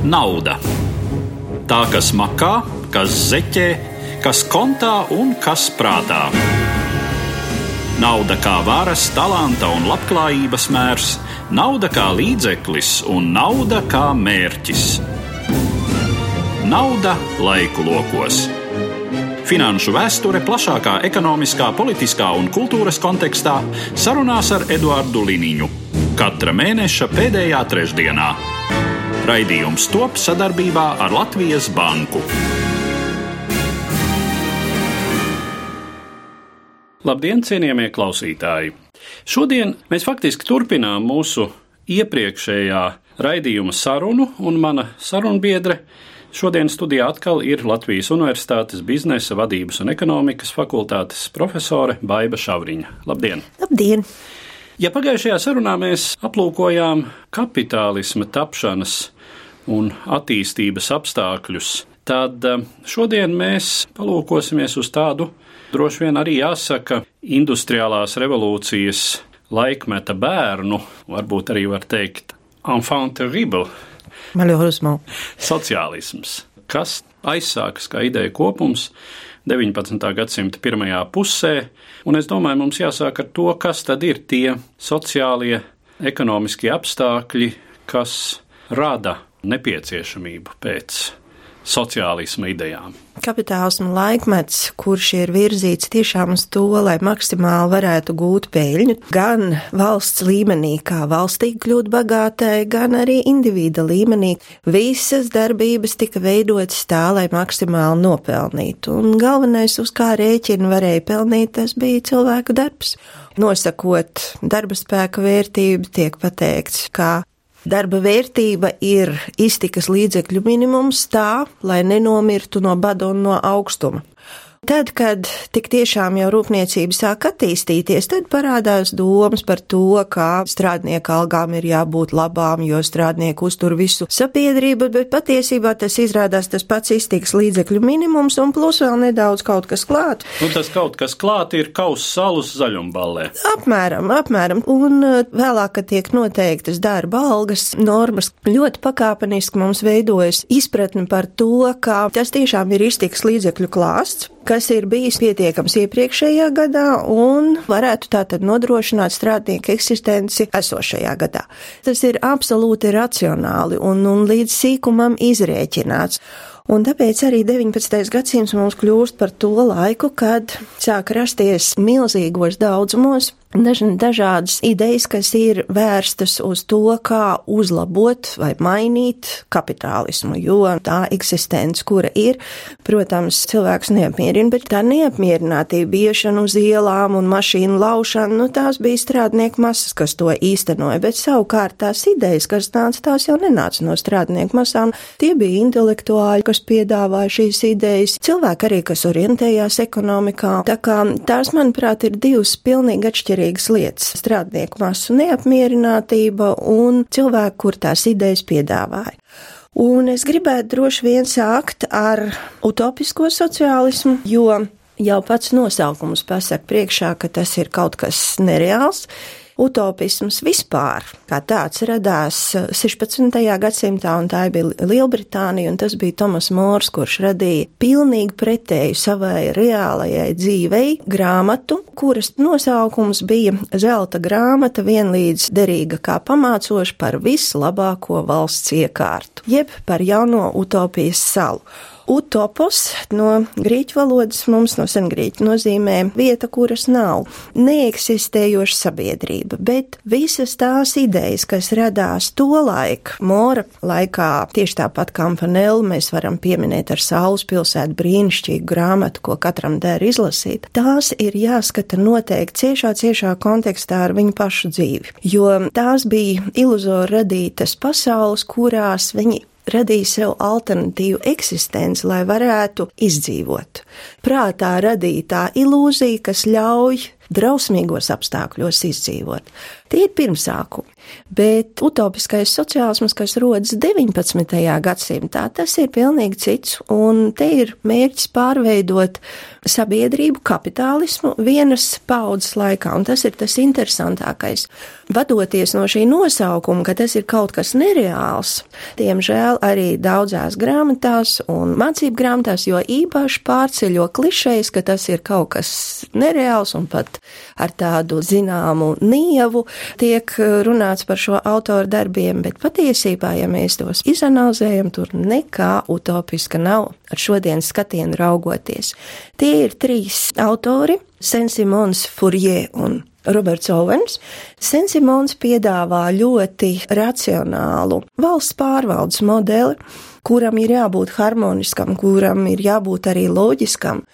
Nauda. Tā kas makā, kas zeķē, kas kontā un kas prātā. Nauda kā varas, talanta un labklājības mērs, nauda kā līdzeklis un nauda kā mērķis. Nauda laiku lokos. Finanšu vēsture plašākā ekonomiskā, politiskā un kultūras kontekstā sarunās ar Eduardu Liniņu. Katra mēneša pēdējā trešdienā. Raidījums top sadarbībā ar Latvijas Banku. Labdien, cienījamie klausītāji! Šodien mēs faktiski turpinām mūsu iepriekšējā raidījuma sarunu, un mana sarunbiedre Šodien studijā atkal ir Latvijas Universitātes biznesa, vadības un ekonomikas fakultātes profesore Baiva Šavriņa. Labdien! Labdien! Ja pagājušajā sarunā mēs aplūkojām kapitālisma tapšanas un attīstības apstākļus, tad eh, šodien mēs palūkosimies uz tādu, droši vien arī jāsaka, industriālās revolūcijas laikmeta bērnu, varbūt arī var teikt, enfant terrible Malheureusement. Sociālisms, kas aizsākas kā ideja kopums 19. gadsimta pirmajā pusē, un es domāju, mums jāsāk ar to, kas tad ir tie sociālie, ekonomiskie apstākļi, kas rada nepieciešamību pēc sociālisma idejām. Kapitālisma laikmets, kurš ir virzīts tiešām uz to, lai maksimāli varētu gūt peļņu, gan valsts līmenī, kā valstī kļūt bagātai, gan arī individa līmenī. Visas darbības tika veidotas tā, lai maksimāli nopelnītu, un galvenais, uz kā rēķinu varēja pelnīt, tas bija cilvēku darbs. Nosakot darba spēka vērtību, tiek pateikts, ka Darba vērtība ir iztikas līdzekļu minimums tā, lai nenomirtu no bada un no augstuma. Tad, kad tik tiešām jau rūpniecība sāk attīstīties, tad parādās domas par to, kā strādnieku algām ir jābūt labām, jo strādnieku uztur visu sabiedrību, bet patiesībā tas izrādās tas pats iztiks līdzekļu minimums un plus vēl nedaudz kaut kas klāt. Nu, tas kaut kas klāt ir kaus salus zaļumballē. Apmēram, apmēram. Un uh, vēlāk, kad tiek noteiktas darba algas normas, ļoti pakāpeniski mums veidojas izpratne par to, ka tas tiešām ir iztiks līdzekļu klāsts kas ir bijis pietiekams iepriekšējā gadā un varētu tātad nodrošināt strādnieku eksistenci esošajā gadā. Tas ir absolūti racionāli un, un līdz sīkumam izrēķināts. Un tāpēc arī 19. gadsimts mums kļūst par to laiku, kad sāk rasties milzīgos daudzumos dažādas idejas, kas ir vērstas uz to, kā uzlabot vai mainīt kapitālismu, jo tā eksistence, kura ir, protams, cilvēks neapmierina, bet tā neapmierinātība iešana uz ielām un mašīnu laušana, nu tās bija strādnieku masas, kas to īstenoja, bet savukārt tās idejas, kas nāca, tās jau nenāca no strādnieku masām, tie bija intelektuāļi, kas piedāvāja šīs idejas, cilvēki arī, kas orientējās ekonomikā, tā kā tās, manuprāt, ir divas pilnīgi atšķirīgas lietas - strādnieku masu neapmierinātība un cilvēku, kur tās idejas piedāvāja. Un es gribētu droši vien sākt ar utopisko sociālismu, jo jau pats nosaukums pasaka priekšā, ka tas ir kaut kas nereāls, utopisms vispār kā tāds radās 16. gadsimtā, un tā bija Lielbritānija, un tas bija Tomas Mors, kurš radīja pilnīgi pretēju savai reālajai dzīvei grāmatu, kuras nosaukums bija Zelta grāmata vienlīdz derīga kā pamācoša par vislabāko valsts iekārtu, jeb par jauno utopijas salu. Utopos no grieķu valodas mums no sengrieķu nozīmē vieta, kuras nav, neeksistējoša sabiedrība, bet visas tās idejas, kas radās to laiku, Mora laikā, tieši tāpat kā Kampanelu, mēs varam pieminēt ar Saules pilsētu brīnišķīgu grāmatu, ko katram der izlasīt, tās ir jāskata noteikti ciešā, ciešā kontekstā ar viņu pašu dzīvi, jo tās bija iluzori radītas pasaules, kurās viņi radīja sev alternatīvu eksistenci, lai varētu izdzīvot. Prātā radītā ilūzija, kas ļauj drausmīgos apstākļos izdzīvot. Tie ir pirmsākumi. Bet utopiskais sociālisms, kas rodas 19. gadsimtā, tas ir pilnīgi cits, un te ir mērķis pārveidot sabiedrību, kapitālismu vienas paudzes laikā, un tas ir tas interesantākais. Vadoties no šī nosaukuma, ka tas ir kaut kas nereāls, diemžēl arī daudzās grāmatās un mācību grāmatās, jo īpaši pārceļo klišejas, ka tas ir kaut kas nereāls un pat ar tādu zināmu nievu tiek runāts par šo autoru darbiem, bet patiesībā, ja mēs tos izanalizējam, tur nekā utopiska nav ar šodienas skatienu raugoties. Tie ir trīs autori - Sensimons Furjē un Roberts Ovens, Sensimons piedāvā ļoti racionālu valsts pārvaldes modeli, kuram ir jābūt harmoniskam, kuram ir jābūt arī loģiskam.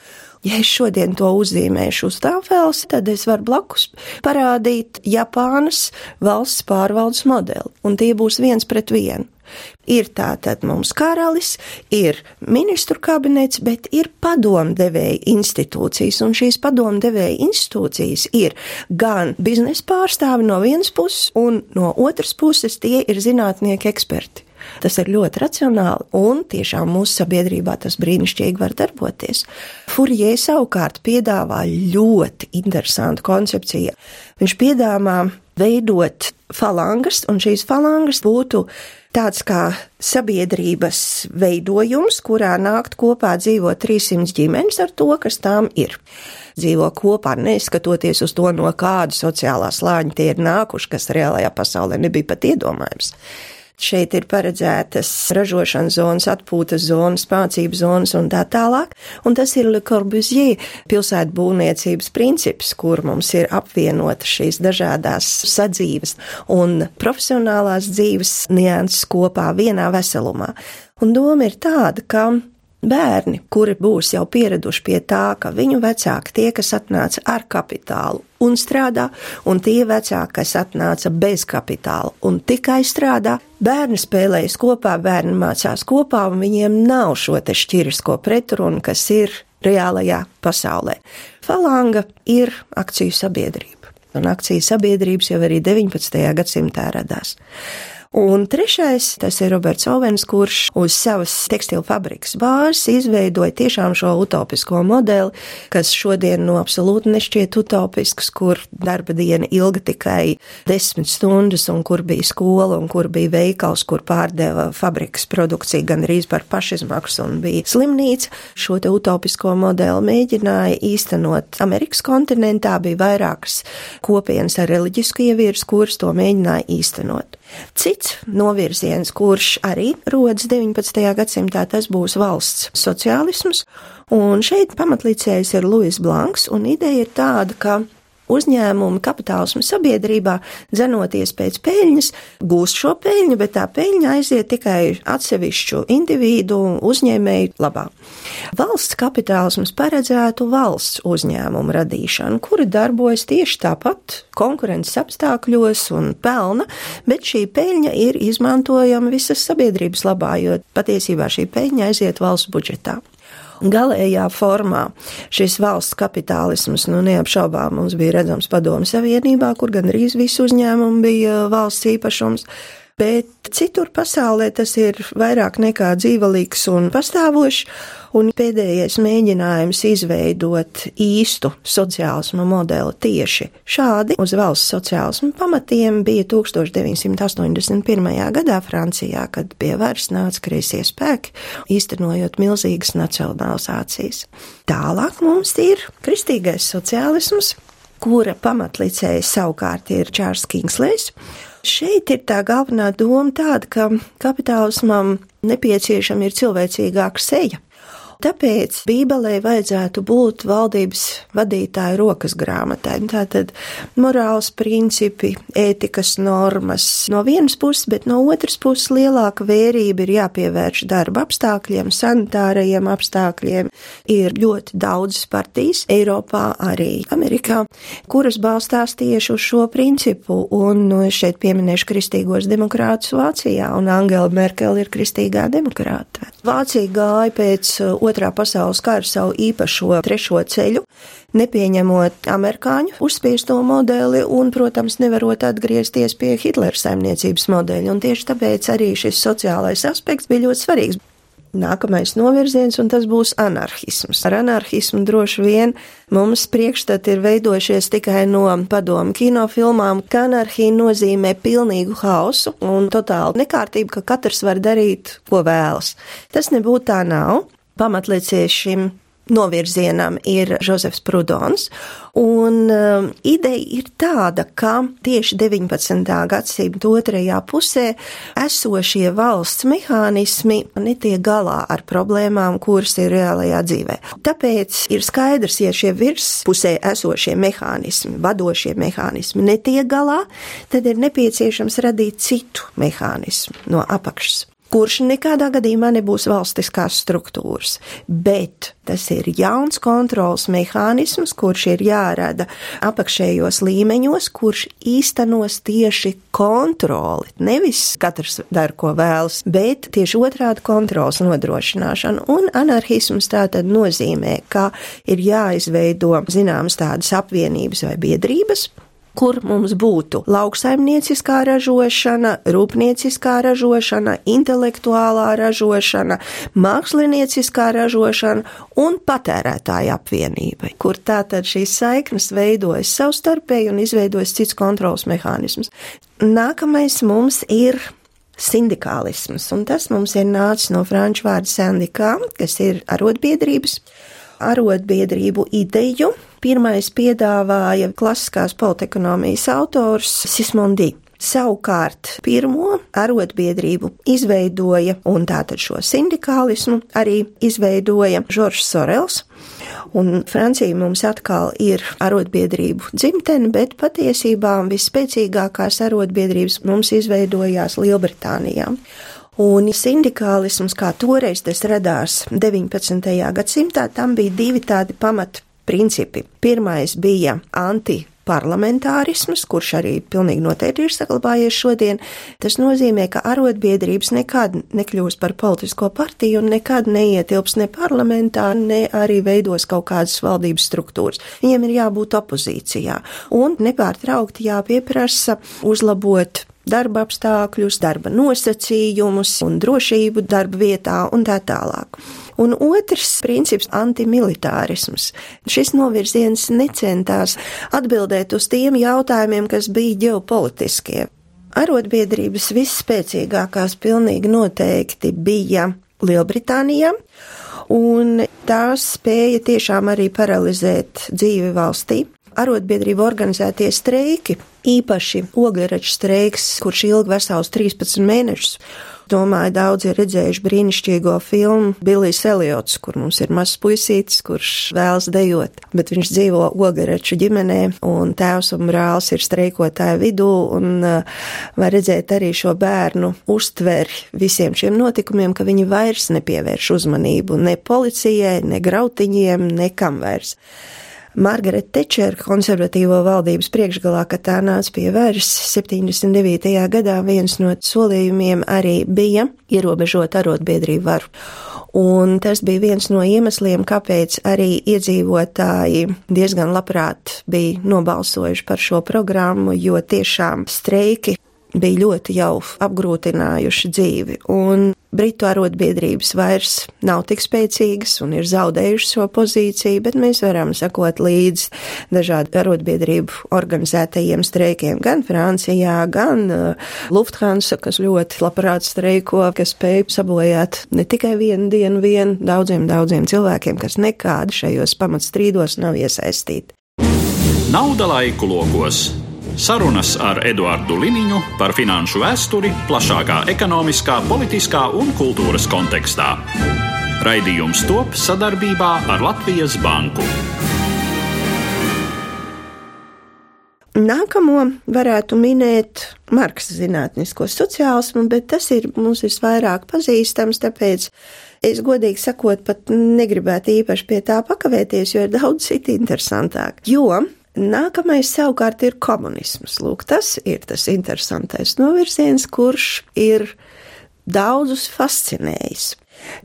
Ja es šodien to uzzīmēšu uz tāfeles, tad es varu blakus parādīt Japānas valsts pārvaldes modeli, un tie būs viens pret vienu. Ir tātad mums karalis, ir ministru kabinets, bet ir padomdevēja institūcijas, un šīs padomdevēja institūcijas ir gan biznesa pārstāvi no vienas puses, un no otras puses tie ir zinātnieki eksperti. Tas ir ļoti racionāli, un tiešām mūsu sabiedrībā tas brīnišķīgi var darboties. Furijē savukārt piedāvā ļoti interesantu koncepciju. Viņš piedāvā veidot falangas, un šīs falangas būtu tāds kā sabiedrības veidojums, kurā nākt kopā dzīvo 300 ģimenes ar to, kas tām ir. Dzīvo kopā, neskatoties uz to, no kāda sociālā slāņa tie ir nākuši, kas reālajā pasaulē nebija pat iedomājams. Šeit ir paredzētas ražošanas zonas, atpūtas zonas, mācību zonas un tā tālāk. Un tas ir Le Corbusier pilsētu būvniecības princips, kur mums ir apvienota šīs dažādās sadzīves un profesionālās dzīves nianses kopā vienā veselumā. Un doma ir tāda, ka Bērni, kuri būs jau pieraduši pie tā, ka viņu vecāki tie, kas atnāca ar kapitālu un strādā, un tie vecāki, kas atnāca bez kapitāla un tikai strādā, bērni spēlējas kopā, bērni mācās kopā, un viņiem nav šo te šķirisko pretrunu, kas ir reālajā pasaulē. Falanga ir akciju sabiedrība, un akciju sabiedrības jau arī 19. gadsimtā radās. Un trešais, tas ir Roberts Ovens, kurš uz savas tekstilu fabrikas bāzes izveidoja tiešām šo utopisko modeli, kas šodien no absolūti nešķiet utopisks, kur darba diena ilga tikai desmit stundas, un kur bija skola, un kur bija veikals, kur pārdeva fabrikas produkciju gan arī par pašizmaksu, un bija slimnīca. Šo te utopisko modeli mēģināja īstenot Amerikas kontinentā, bija vairākas kopienas ar reliģisku ievirs, kuras to mēģināja īstenot. Cits novirziens, kurš arī rodas 19. gadsimtā, tas būs valsts sociālisms, un šeit pamatlīdzējs ir Luis Blanks, un ideja ir tāda, ka uzņēmumi kapitālismu sabiedrībā, dzenoties pēc peļņas, gūst šo peļņu, bet tā peļņa aiziet tikai atsevišķu individu uzņēmēju labā. Valsts kapitālisms paredzētu valsts uzņēmumu radīšanu, kuri darbojas tieši tāpat konkurences apstākļos un pelna, bet šī peļņa ir izmantojama visas sabiedrības labā, jo patiesībā šī peļņa aiziet valsts budžetā galējā formā. Šis valsts kapitālisms, nu, neapšaubām mums bija redzams padomu savienībā, kur gandrīz visu uzņēmumu bija valsts īpašums. Bet citur pasaulē tas ir vairāk nekā dzīvelīgs un pastāvošs, un pēdējais mēģinājums izveidot īstu sociālismu modeli tieši šādi uz valsts sociālismu pamatiem bija 1981. gadā Francijā, kad pie varas nāca kreisie spēki, īstenojot milzīgas nacionalizācijas. Tālāk mums ir kristīgais sociālisms, kura pamatlicējs savukārt ir Čārs Kingslējs. Šeit ir tā galvenā doma tāda, ka kapitālismam nepieciešama ir cilvēcīgāka seja. Tāpēc Bībelē vajadzētu būt valdības vadītāja rokas grāmatai. Tātad morāls principi, ētikas normas no vienas puses, bet no otras puses lielāka vērība ir jāpievērš darba apstākļiem, sanitārajiem apstākļiem. Ir ļoti daudzas partijas Eiropā, arī Amerikā, kuras balstās tieši uz šo principu, un nu, šeit pieminēšu kristīgos demokrātus Vācijā, un Angela Merkel ir kristīgā demokrāta. Vācija gāja pēc otrā pasaules kara savu īpašo trešo ceļu, nepieņemot amerikāņu uzspiesto modeli un, protams, nevarot atgriezties pie Hitlera saimniecības modeļa. Un tieši tāpēc arī šis sociālais aspekts bija ļoti svarīgs nākamais novirziens, un tas būs anarchisms. Ar anarchismu droši vien mums priekšstati ir veidojušies tikai no padomu kinofilmām, ka anarhija nozīmē pilnīgu hausu un totālu nekārtību, ka katrs var darīt, ko vēlas. Tas nebūtu tā nav. Pamatlīdzies šim novirzienam ir Jozefs Prudons. Un um, ideja ir tāda, ka tieši 19. gadsimta otrajā pusē esošie valsts mehānismi netiek galā ar problēmām, kuras ir reālajā dzīvē. Tāpēc ir skaidrs, ja šie virspusē esošie mehānismi, vadošie mehānismi netiek galā, tad ir nepieciešams radīt citu mehānismu no apakšas kurš nekādā gadījumā nebūs valstiskās struktūras, bet tas ir jauns kontrols mehānisms, kurš ir jārada apakšējos līmeņos, kurš īstenos tieši kontroli. Nevis katrs dara, ko vēlas, bet tieši otrādi kontrols nodrošināšana. Un anarchisms tā tad nozīmē, ka ir jāizveido zināmas tādas apvienības vai biedrības, kur mums būtu lauksaimnieciskā ražošana, rūpnieciskā ražošana, intelektuālā ražošana, mākslinieciskā ražošana un patērētāja apvienība, kur tātad šīs saiknes veidojas savstarpēji un izveidojas cits kontrols mehānisms. Nākamais mums ir sindikālisms, un tas mums ir nācis no franču vārda sindikā, kas ir arotbiedrības arotbiedrību ideju. Pirmais piedāvāja klasiskās politekonomijas autors Sismondi. Savukārt pirmo arotbiedrību izveidoja, un tātad šo sindikālismu arī izveidoja Žoržs Sorels. Un Francija mums atkal ir arotbiedrību dzimtene, bet patiesībā visspēcīgākās arotbiedrības mums izveidojās Lielbritānijā. Un sindikālisms, kā toreiz tas radās 19. gadsimtā, tam bija divi tādi pamat principi. Pirmais bija anti parlamentārisms, kurš arī pilnīgi noteikti ir saglabājies šodien, tas nozīmē, ka arotbiedrības nekad nekļūs par politisko partiju un nekad neietilps ne parlamentā, ne arī veidos kaut kādas valdības struktūras. Viņiem ir jābūt opozīcijā un nepārtraukti jāpieprasa uzlabot darba apstākļus, darba nosacījumus un drošību darba vietā un tā tālāk. Un otrs princips - antimilitārisms. Šis novirziens necentās atbildēt uz tiem jautājumiem, kas bija ģeopolitiskie. Arotbiedrības visspēcīgākās pilnīgi noteikti bija Lielbritānijā, un tās spēja tiešām arī paralizēt dzīvi valstī arotbiedrību organizētie streiki, īpaši ogļrača streiks, kurš ilga vesels 13 mēnešus. Domāju, daudzi ir redzējuši brīnišķīgo filmu Billijs Eliots, kur mums ir mazs puisītis, kurš vēlas dejot, bet viņš dzīvo ogaraču ģimenē, un tēvs un brālis ir streikotāju vidū, un uh, var redzēt arī šo bērnu uztveri visiem šiem notikumiem, ka viņi vairs nepievērš uzmanību ne policijai, ne grautiņiem, nekam vairs. Margareta Tečera konservatīvo valdības priekšgalā, kad tā nāca pie varas 79. gadā, viens no solījumiem arī bija ierobežot arotbiedrību varu. Un tas bija viens no iemesliem, kāpēc arī iedzīvotāji diezgan labprāt bija nobalsojuši par šo programmu, jo tiešām streiki bija ļoti jau apgrūtinājuši dzīvi. Un Britu arotbiedrības vairs nav tik spēcīgas un ir zaudējušas šo pozīciju, bet mēs varam sakot līdz dažādu arotbiedrību organizētajiem streikiem gan Francijā, gan uh, Lufthansa, kas ļoti labprāt streiko, kas spēj sabojāt ne tikai vienu dienu vien daudziem, daudziem cilvēkiem, kas nekādi šajos pamatstrīdos nav iesaistīti. Nauda laiku lokos Sarunas ar Eduardu Liniņu par finanšu vēsturi plašākā ekonomiskā, politiskā un kultūras kontekstā. Raidījums top sadarbībā ar Latvijas Banku. Nākamo varētu minēt Marksa zinātnisko sociālismu, bet tas ir mums visvairāk pazīstams, tāpēc es godīgi sakot, pat negribētu īpaši pie tā pakavēties, jo ir daudz citu interesantāk. Jo Nākamais savukārt ir komunisms. Lūk, tas ir tas interesantais novirziens, kurš ir daudzus fascinējis.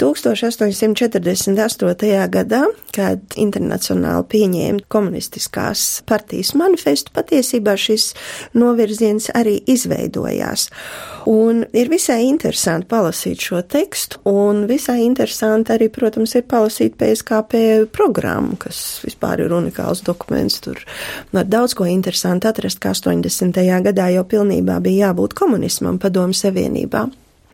1848. gadā, kad internacionāli pieņēma komunistiskās partijas manifestu, patiesībā šis novirziens arī izveidojās. Un ir visai interesanti palasīt šo tekstu, un visai interesanti arī, protams, ir palasīt PSKP programmu, kas vispār ir unikāls dokuments. Tur var daudz ko interesantu atrast, kā 80. gadā jau pilnībā bija jābūt komunismam padomu savienībā.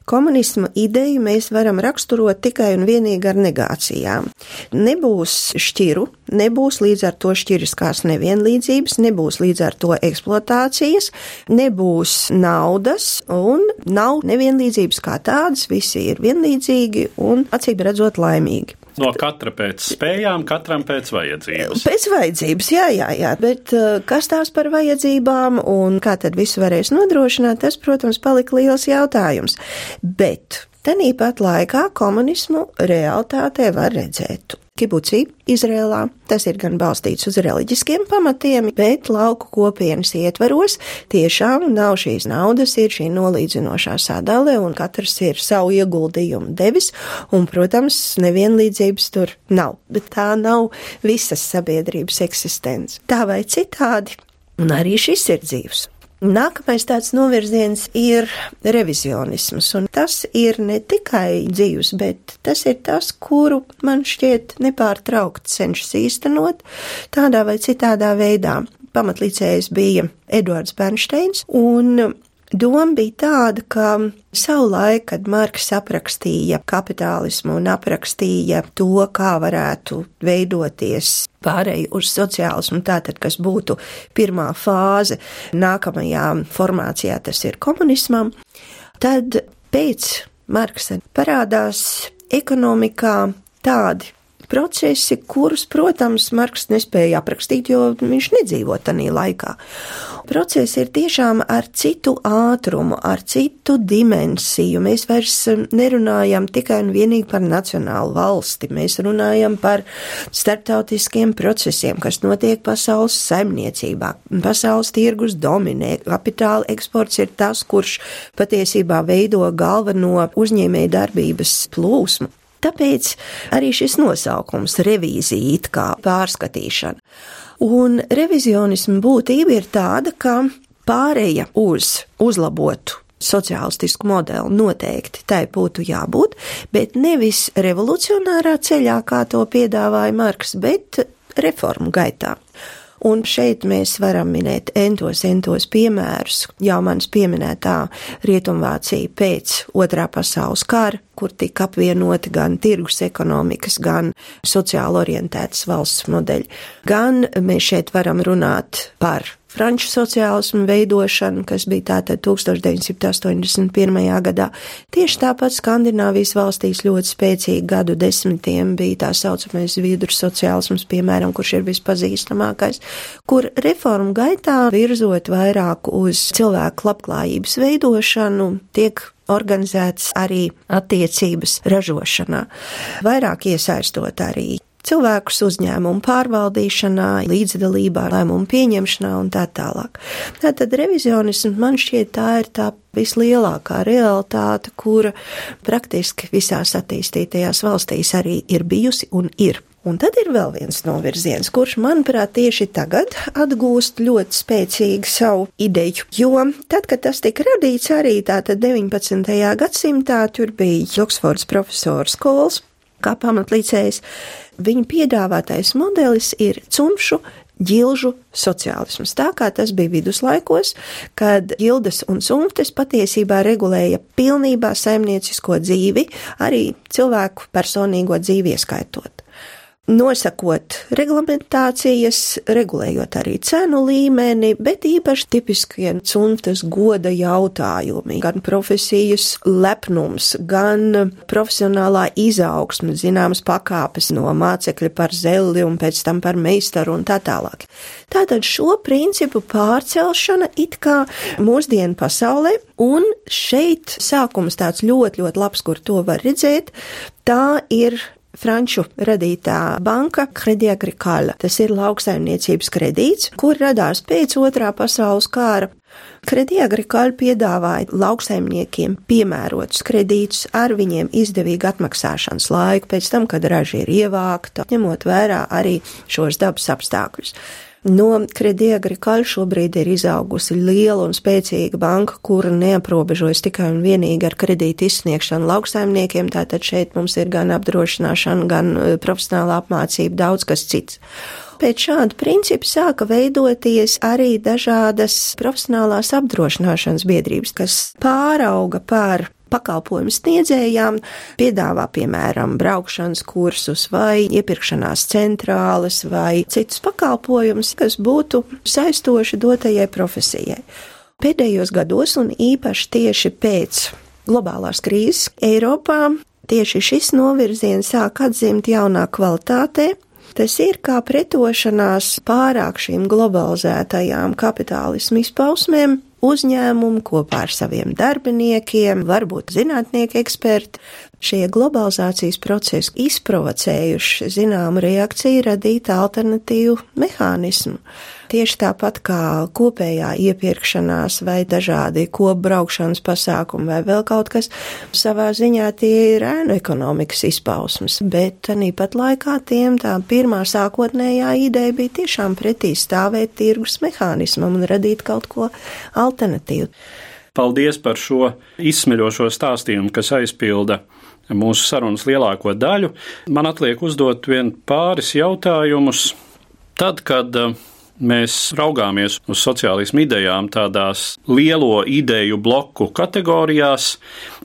Komunisma ideju mēs varam raksturot tikai un vienīgi ar negācijām. Nebūs šķiru, nebūs līdz ar to šķiriskās nevienlīdzības, nebūs līdz ar to eksploatācijas, nebūs naudas un nav nevienlīdzības kā tādas, visi ir vienlīdzīgi un acīm redzot laimīgi. No katra pēc spējām, katram pēc vajadzības. Pēc vajadzības, jā, jā, jā. Bet uh, kas tās par vajadzībām un kā tad visu varēs nodrošināt, tas, protams, palika liels jautājums. Bet Tenīpat laikā komunismu realitātē var redzēt. Kibucī, Izrēlā, tas ir gan balstīts uz reliģiskiem pamatiem, bet lauku kopienas ietveros tiešām nav šīs naudas, ir šī nolīdzinošā sadale, un katrs ir savu ieguldījumu devis, un, protams, nevienlīdzības tur nav, bet tā nav visas sabiedrības eksistence. Tā vai citādi, un arī šis ir dzīves. Nākamais tāds novirziens ir revizionisms, un tas ir ne tikai dzīves, bet tas ir tas, kuru man šķiet nepārtraukt cenšas īstenot tādā vai citādā veidā. Pamatlīdzējs bija Eduards Bernsteins, un Doma bija tāda, ka savulaik, kad Marks aprakstīja kapitālismu un aprakstīja to, kā varētu veidoties pārēju uz sociālismu, tātad, kas būtu pirmā fāze nākamajā formācijā, tas ir komunismam, tad pēc Marksa parādās ekonomikā tādi procesi, kurus, protams, Marks nespēja aprakstīt, jo viņš nedzīvo tajā laikā. Procesi ir tiešām ar citu ātrumu, ar citu dimensiju. Mēs vairs nerunājam tikai un vienīgi par nacionālu valsti, mēs runājam par starptautiskiem procesiem, kas notiek pasaules saimniecībā. Pasaules tirgus dominē, kapitāla eksports ir tas, kurš patiesībā veido galveno uzņēmēju darbības plūsmu. Tāpēc arī šis nosaukums - revīzija, it kā pārskatīšana. Un revizionisma būtība ir tāda, ka pāreja uz uzlabotu sociālistisku modeli noteikti tai būtu jābūt, bet nevis revolucionārā ceļā, kā to piedāvāja Marks, bet reformu gaitā. Un šeit mēs varam minēt entos, entos piemērus, jau manis pieminētā Rietumvācija pēc otrā pasaules kara, kur tika apvienoti gan tirgus ekonomikas, gan sociāli orientētas valsts modeļi. Gan mēs šeit varam runāt par franču sociālismu veidošanu, kas bija tātad 1981. gadā. Tieši tāpat Skandināvijas valstīs ļoti spēcīgi gadu desmitiem bija tā saucamais viduru sociālisms, piemēram, kurš ir vispazīstamākais, kur reformu gaitā virzot vairāk uz cilvēku labklājības veidošanu, tiek organizēts arī attiecības ražošanā, vairāk iesaistot arī cilvēkus uzņēmumu pārvaldīšanā, līdzdalībā, lēmumu pieņemšanā un tā tālāk. Tātad revizionisms man šķiet tā ir tā vislielākā realitāte, kura praktiski visās attīstītajās valstīs arī ir bijusi un ir. Un tad ir vēl viens novirziens, kurš, manuprāt, tieši tagad atgūst ļoti spēcīgu savu ideju. Jo tad, kad tas tika radīts arī tātad 19. gadsimtā, tur bija Oksfords profesors Kols, kā pamatlīdzējs, viņa piedāvātais modelis ir cumšu ģilžu sociālisms. Tā kā tas bija viduslaikos, kad ģildes un sumftes patiesībā regulēja pilnībā saimniecisko dzīvi, arī cilvēku personīgo dzīvi ieskaitot nosakot reglamentācijas, regulējot arī cenu līmeni, bet īpaši tipiskie cuntas goda jautājumi, gan profesijas lepnums, gan profesionālā izaugsme, zināmas pakāpes no mācekļa par zelli un pēc tam par meistaru un tā tālāk. Tātad šo principu pārcelšana it kā mūsdienu pasaulē, un šeit sākums tāds ļoti, ļoti labs, kur to var redzēt, tā ir franču radītā banka Credit Agricole. Tas ir lauksaimniecības kredīts, kur radās pēc otrā pasaules kara. Credit Agricole piedāvāja lauksaimniekiem piemērotus kredītus ar viņiem izdevīgu atmaksāšanas laiku pēc tam, kad raža ir ievākta, ņemot vērā arī šos dabas apstākļus. No Credit Agricole šobrīd ir izaugusi liela un spēcīga banka, kura neaprobežojas tikai un vienīgi ar kredītu izsniegšanu lauksaimniekiem, tātad šeit mums ir gan apdrošināšana, gan eh, profesionāla apmācība, daudz kas cits. Pēc šāda principa sāka veidoties arī dažādas profesionālās apdrošināšanas biedrības, kas pārauga par pakalpojumu sniedzējām piedāvā, piemēram, braukšanas kursus vai iepirkšanās centrāles vai citus pakalpojumus, kas būtu saistoši dotajai profesijai. Pēdējos gados, un īpaši tieši pēc globālās krīzes Eiropā, tieši šis novirziens sāk atzimt jaunā kvalitātē, Tas ir kā pretošanās pārāk šīm globalizētajām kapitālismu izpausmēm, uzņēmumu kopā ar saviem darbiniekiem, varbūt zinātnieki eksperti. Šie globalizācijas procesi izprovocējuši zināmu reakciju radīt alternatīvu mehānismu. Tieši tāpat kā kopējā iepirkšanās vai dažādi kopbraukšanas pasākumi vai vēl kaut kas, savā ziņā tie ir ēnu ekonomikas izpausmes, bet tāpat laikā tiem tā pirmā sākotnējā ideja bija tiešām pretī stāvēt tirgus mehānismam un radīt kaut ko alternatīvu. Paldies par šo izsmeļošo stāstījumu, kas aizpilda mūsu sarunas lielāko daļu. Man atliek uzdot vien pāris jautājumus. Tad, kad mēs raugāmies uz sociālismu idejām tādās lielo ideju bloku kategorijās,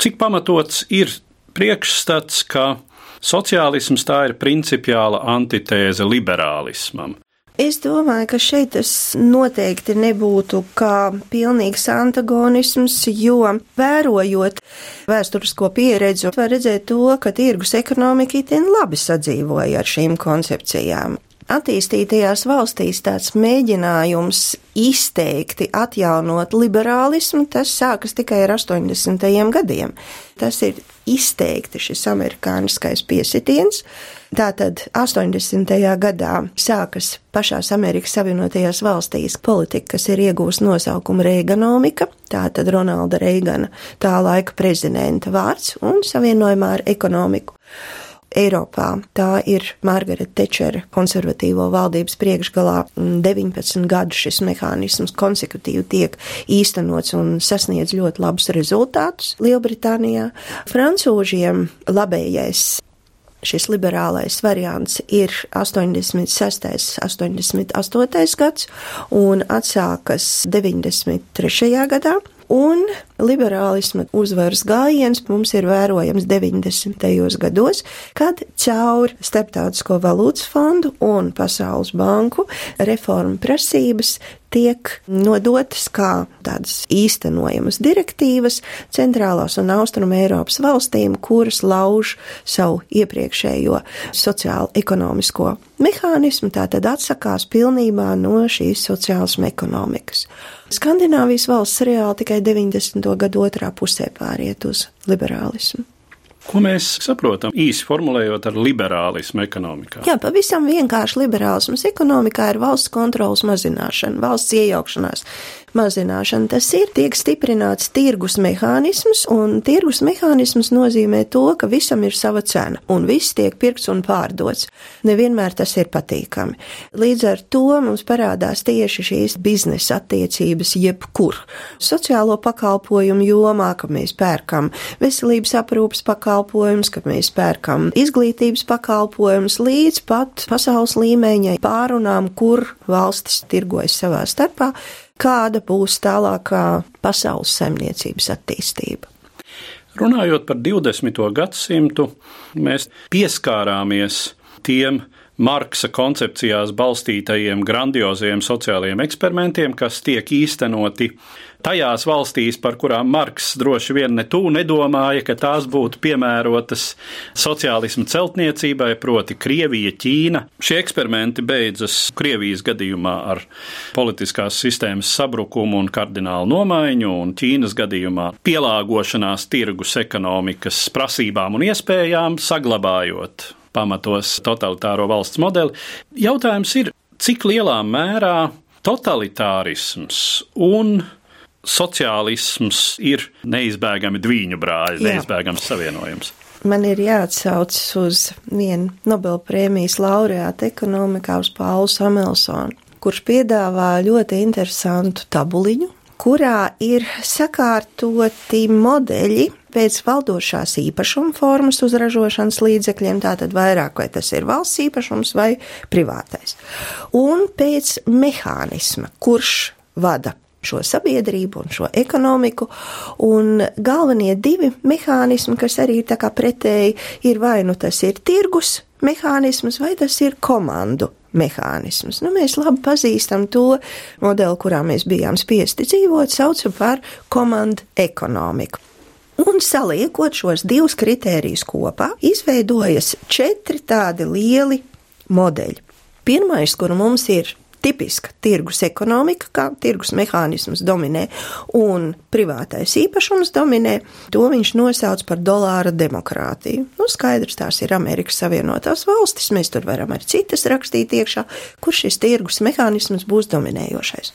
cik pamatots ir priekšstats, ka sociālisms tā ir principiāla antitēze liberālismam. Es domāju, ka šeit tas noteikti nebūtu kā pilnīgs antagonisms, jo vērojot vēsturisko pieredzi, var redzēt to, ka tirgus ekonomika itin labi sadzīvoja ar šīm koncepcijām attīstītajās valstīs tāds mēģinājums izteikti atjaunot liberālismu, tas sākas tikai ar 80. gadiem. Tas ir izteikti šis amerikāniskais piesitiens. Tātad 80. gadā sākas pašās Amerikas Savienotajās valstīs politika, kas ir iegūst nosaukumu Reiganomika, tātad Ronalda Reigana tā laika prezidenta vārds un savienojumā ar ekonomiku. Eiropā. Tā ir Margarita Tečera konservatīvo valdības priekšgalā 19 gadu šis mehānisms konsekutīvi tiek īstenots un sasniedz ļoti labus rezultātus Lielbritānijā. Francūžiem labējais šis liberālais variants ir 86. 88. gads un atsākas 93. gadā. Un liberālisma uzvaras gājiens mums ir vērojams 90. gados, kad caur Starptautisko valūtas fondu un Pasaules banku reformu prasības tiek nodotas kā tādas īstenojamas direktīvas centrālās un austruma Eiropas valstīm, kuras lauž savu iepriekšējo sociālo-ekonomisko mehānismu, tātad atsakās pilnībā no šīs sociālas ekonomikas. Skandināvijas valsts reāli tikai 90. gadu otrā pusē pāriet uz liberālismu. Ko mēs saprotam īsi formulējot ar liberālismu ekonomikā? Jā, pavisam vienkārši liberālisms ekonomikā ir valsts kontrolas mazināšana, valsts iejaukšanās mazināšana. Tas ir tiek stiprināts tirgus mehānisms, un tirgus mehānisms nozīmē to, ka visam ir sava cena, un viss tiek pirkts un pārdots. Nevienmēr tas ir patīkami. Līdz ar to mums parādās tieši šīs biznesa attiecības jebkur. Sociālo pakalpojumu jomā, ka mēs pērkam veselības aprūpas pakalpojumus, ka mēs pērkam izglītības pakalpojumus, līdz pat pasaules līmeņa pārunām, kur valstis tirgojas savā starpā kāda būs tālākā pasaules saimniecības attīstība. Runājot par 20. gadsimtu, mēs pieskārāmies tiem Marksa koncepcijās balstītajiem grandioziem sociālajiem eksperimentiem, kas tiek īstenoti tajās valstīs, par kurām Marks droši vien ne tū nedomāja, ka tās būtu piemērotas sociālismu celtniecībai, proti Krievija, Ķīna. Šie eksperimenti beidzas Krievijas gadījumā ar politiskās sistēmas sabrukumu un kardinālu nomaiņu, un Ķīnas gadījumā pielāgošanās tirgus ekonomikas prasībām un iespējām, saglabājot pamatos totalitāro valsts modeli. Jautājums ir, cik lielā mērā totalitārisms un sociālisms ir neizbēgami dviņu brāļi, neizbēgams savienojums. Man ir jāatsaucas uz vienu Nobelprēmijas laureātu ekonomikā, uz Paulu Samelsonu, kurš piedāvā ļoti interesantu tabuliņu, kurā ir sakārtoti modeļi pēc valdošās īpašuma formas uz ražošanas līdzekļiem, tātad vairāk vai tas ir valsts īpašums vai privātais, un pēc mehānisma, kurš vada šo sabiedrību un šo ekonomiku. Un galvenie divi mehānismi, kas arī tā kā pretēji, ir vai nu tas ir tirgus mehānisms, vai tas ir komandu mehānisms. Nu, mēs labi pazīstam to modeli, kurā mēs bijām spiesti dzīvot, saucam par komandu ekonomiku. Un saliekot šos divus kritērijus kopā, izveidojas četri tādi lieli modeļi. Pirmais, kuru mums ir tipiska tirgus ekonomika, kā tirgus mehānisms dominē un privātais īpašums dominē, to viņš nosauc par dolāra demokrātiju. Nu, skaidrs, tās ir Amerikas Savienotās valstis, mēs tur varam arī citas rakstīt iekšā, kur šis tirgus mehānisms būs dominējošais.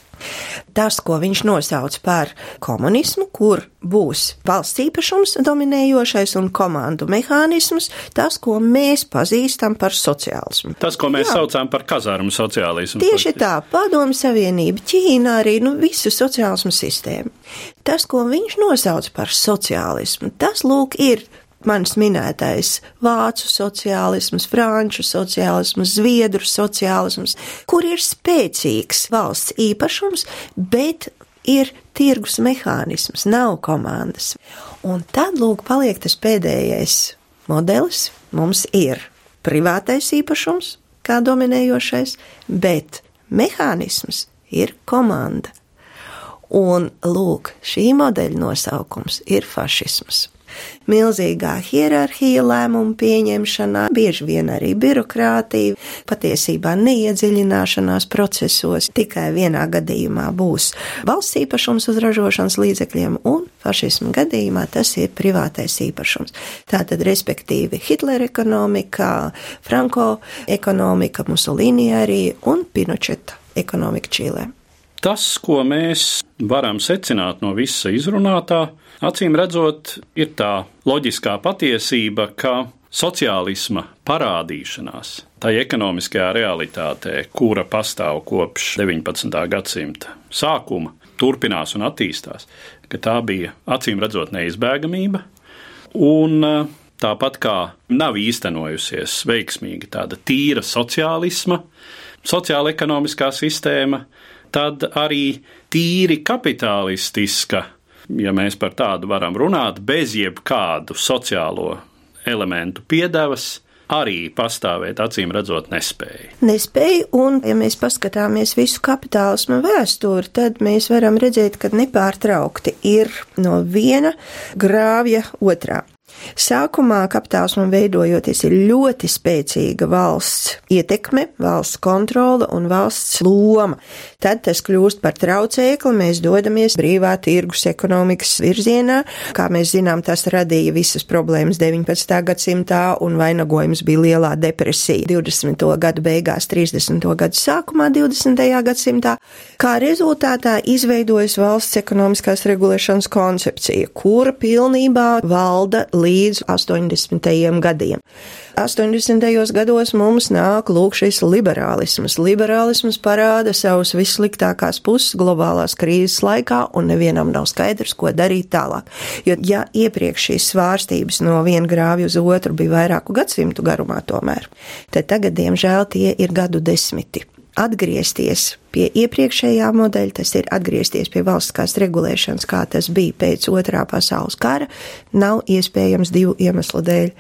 Tas, ko viņš nosauc par komunismu, kur būs valsts īpašums dominējošais un komandu mehānisms, tas, ko mēs pazīstam par sociālismu. Tas, ko mēs Jā. saucam par kazārmu sociālismu. Tieši tā, padomu savienība, Ķīna arī, nu, visu sociālismu sistēmu. Tas, ko viņš nosauc par sociālismu, tas, lūk, ir manis minētais vācu sociālisms, franču sociālisms, zviedru sociālisms, kur ir spēcīgs valsts īpašums, bet ir tirgus mehānisms, nav komandas. Un tad, lūk, paliek tas pēdējais modelis. Mums ir privātais īpašums, kā dominējošais, bet mehānisms ir komanda. Un, lūk, šī modeļa nosaukums ir fašisms milzīgā hierarhija lēmumu pieņemšanā, bieži vien arī birokrātija, patiesībā neiedziļināšanās procesos. Tikai vienā gadījumā būs valsts īpašums uz ražošanas līdzekļiem, un fašismu gadījumā tas ir privātais īpašums. Tātad, respektīvi, Hitlera ekonomika, Franko ekonomika, Musolīni arī un Pinocheta ekonomika Čīlē. Tas, ko mēs varam secināt no visa izrunātā, Acīm redzot, ir tā loģiskā patiesība, ka sociālisma parādīšanās tajā ekonomiskajā realitātē, kura pastāv kopš 19. gadsimta sākuma, turpinās un attīstās, ka tā bija acīm redzot neizbēgamība. Un e, tāpat kā nav īstenojusies veiksmīgi tāda tīra sociālisma, sociāla ekonomiskā sistēma, tad arī tīri kapitalistiska ja mēs par tādu varam runāt, bez jebkādu sociālo elementu piedevas, arī pastāvēt, acīm redzot, nespēja. Nespēja, un, ja mēs paskatāmies visu kapitālismu vēsturi, tad mēs varam redzēt, ka nepārtraukti ir no viena grāvja otrā. Sākumā kapitālismam veidojoties ir ļoti spēcīga valsts ietekme, valsts kontrole un valsts loma. Tad tas kļūst par traucēkli, mēs dodamies brīvā tirgus ekonomikas virzienā. Kā mēs zinām, tas radīja visas problēmas 19. gadsimtā un vainagojums bija lielā depresija 20. gadu beigās, 30. gadu sākumā 20. gadsimtā. Kā rezultātā izveidojas valsts ekonomiskās regulēšanas koncepcija, kura pilnībā valda līdz 80. gadiem. 80. gados mums nāk lūk šis liberālisms. Liberālisms parāda savus vissliktākās puses globālās krīzes laikā, un nevienam nav skaidrs, ko darīt tālāk. Jo, ja iepriekš šīs svārstības no viena grāvja uz otru bija vairāku gadsimtu garumā tomēr, tad tagad, diemžēl, tie ir gadu desmiti atgriezties pie iepriekšējā modeļa, tas ir atgriezties pie valstiskās regulēšanas, kā tas bija pēc otrā pasaules kara, nav iespējams divu iemeslu dēļ.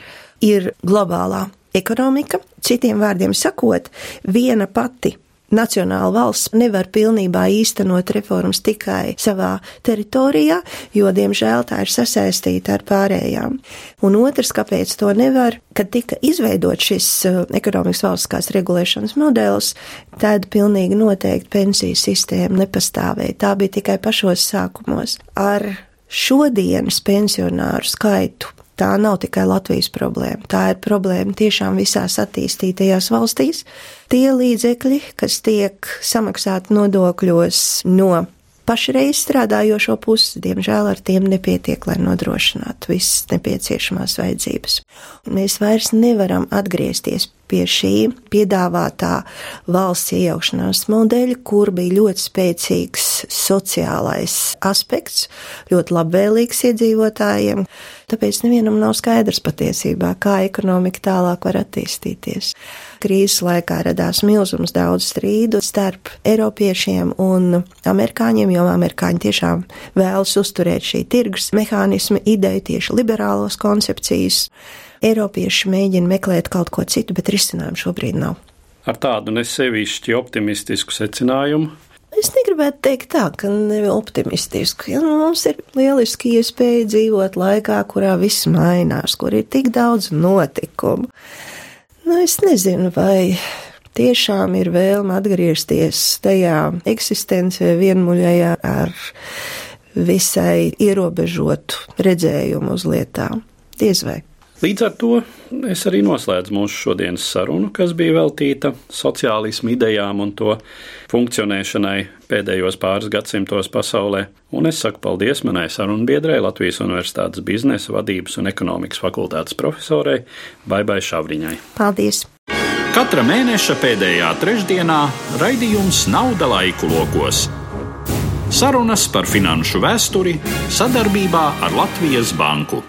Ir globālā ekonomika, citiem vārdiem sakot, viena pati Nacionāla valsts nevar pilnībā īstenot reformas tikai savā teritorijā, jo, diemžēl, tā ir sasaistīta ar pārējām. Un otrs, kāpēc to nevar, kad tika izveidot šis uh, ekonomikas valstiskās regulēšanas modelis, tad pilnīgi noteikti pensiju sistēma nepastāvēja. Tā bija tikai pašos sākumos. Ar šodienas pensionāru skaitu tā nav tikai Latvijas problēma. Tā ir problēma tiešām visās attīstītajās valstīs. Tie līdzekļi, kas tiek samaksāti nodokļos no pašreiz strādājošo pusi, diemžēl ar tiem nepietiek, lai nodrošinātu visas nepieciešamās vajadzības. Mēs vairs nevaram atgriezties pie šī piedāvātā valsts iejaukšanās modeļa, kur bija ļoti spēcīgs sociālais aspekts, ļoti labvēlīgs iedzīvotājiem. Tāpēc nevienam nav skaidrs patiesībā, kā ekonomika tālāk var attīstīties. Krīzes laikā radās milzums daudz strīdu starp Eiropiešiem un amerikāņiem, jo amerikāņi tiešām vēlas uzturēt šī tirgus mehānismu ideju, tieši liberālos koncepcijas. Eiropieši mēģina meklēt kaut ko citu, bet risinājumu šobrīd nav. Ar tādu nesevišķi optimistisku secinājumu Es negribētu teikt tā, ka optimistiski. Ja, nu, mums ir lieliski iespēja dzīvot laikā, kurā viss mainās, kur ir tik daudz notikumu. Nu, es nezinu, vai tiešām ir vēlme atgriezties tajā eksistencē vienmuļajā ar visai ierobežotu redzējumu uz lietām. Diez vai. Līdz ar to es arī noslēdzu mūsu šodienas sarunu, kas bija veltīta sociālismu idejām un to funkcionēšanai pēdējos pāris gadsimtos pasaulē. Un es saku paldies manai sarunbiedrei Latvijas Universitātes biznesa vadības un ekonomikas fakultātes profesorei Baibai Šavriņai. Paldies! Katra mēneša pēdējā trešdienā raidījums Nauda laiku lokos. Sarunas par finanšu vēsturi sadarbībā ar Latvijas Banku.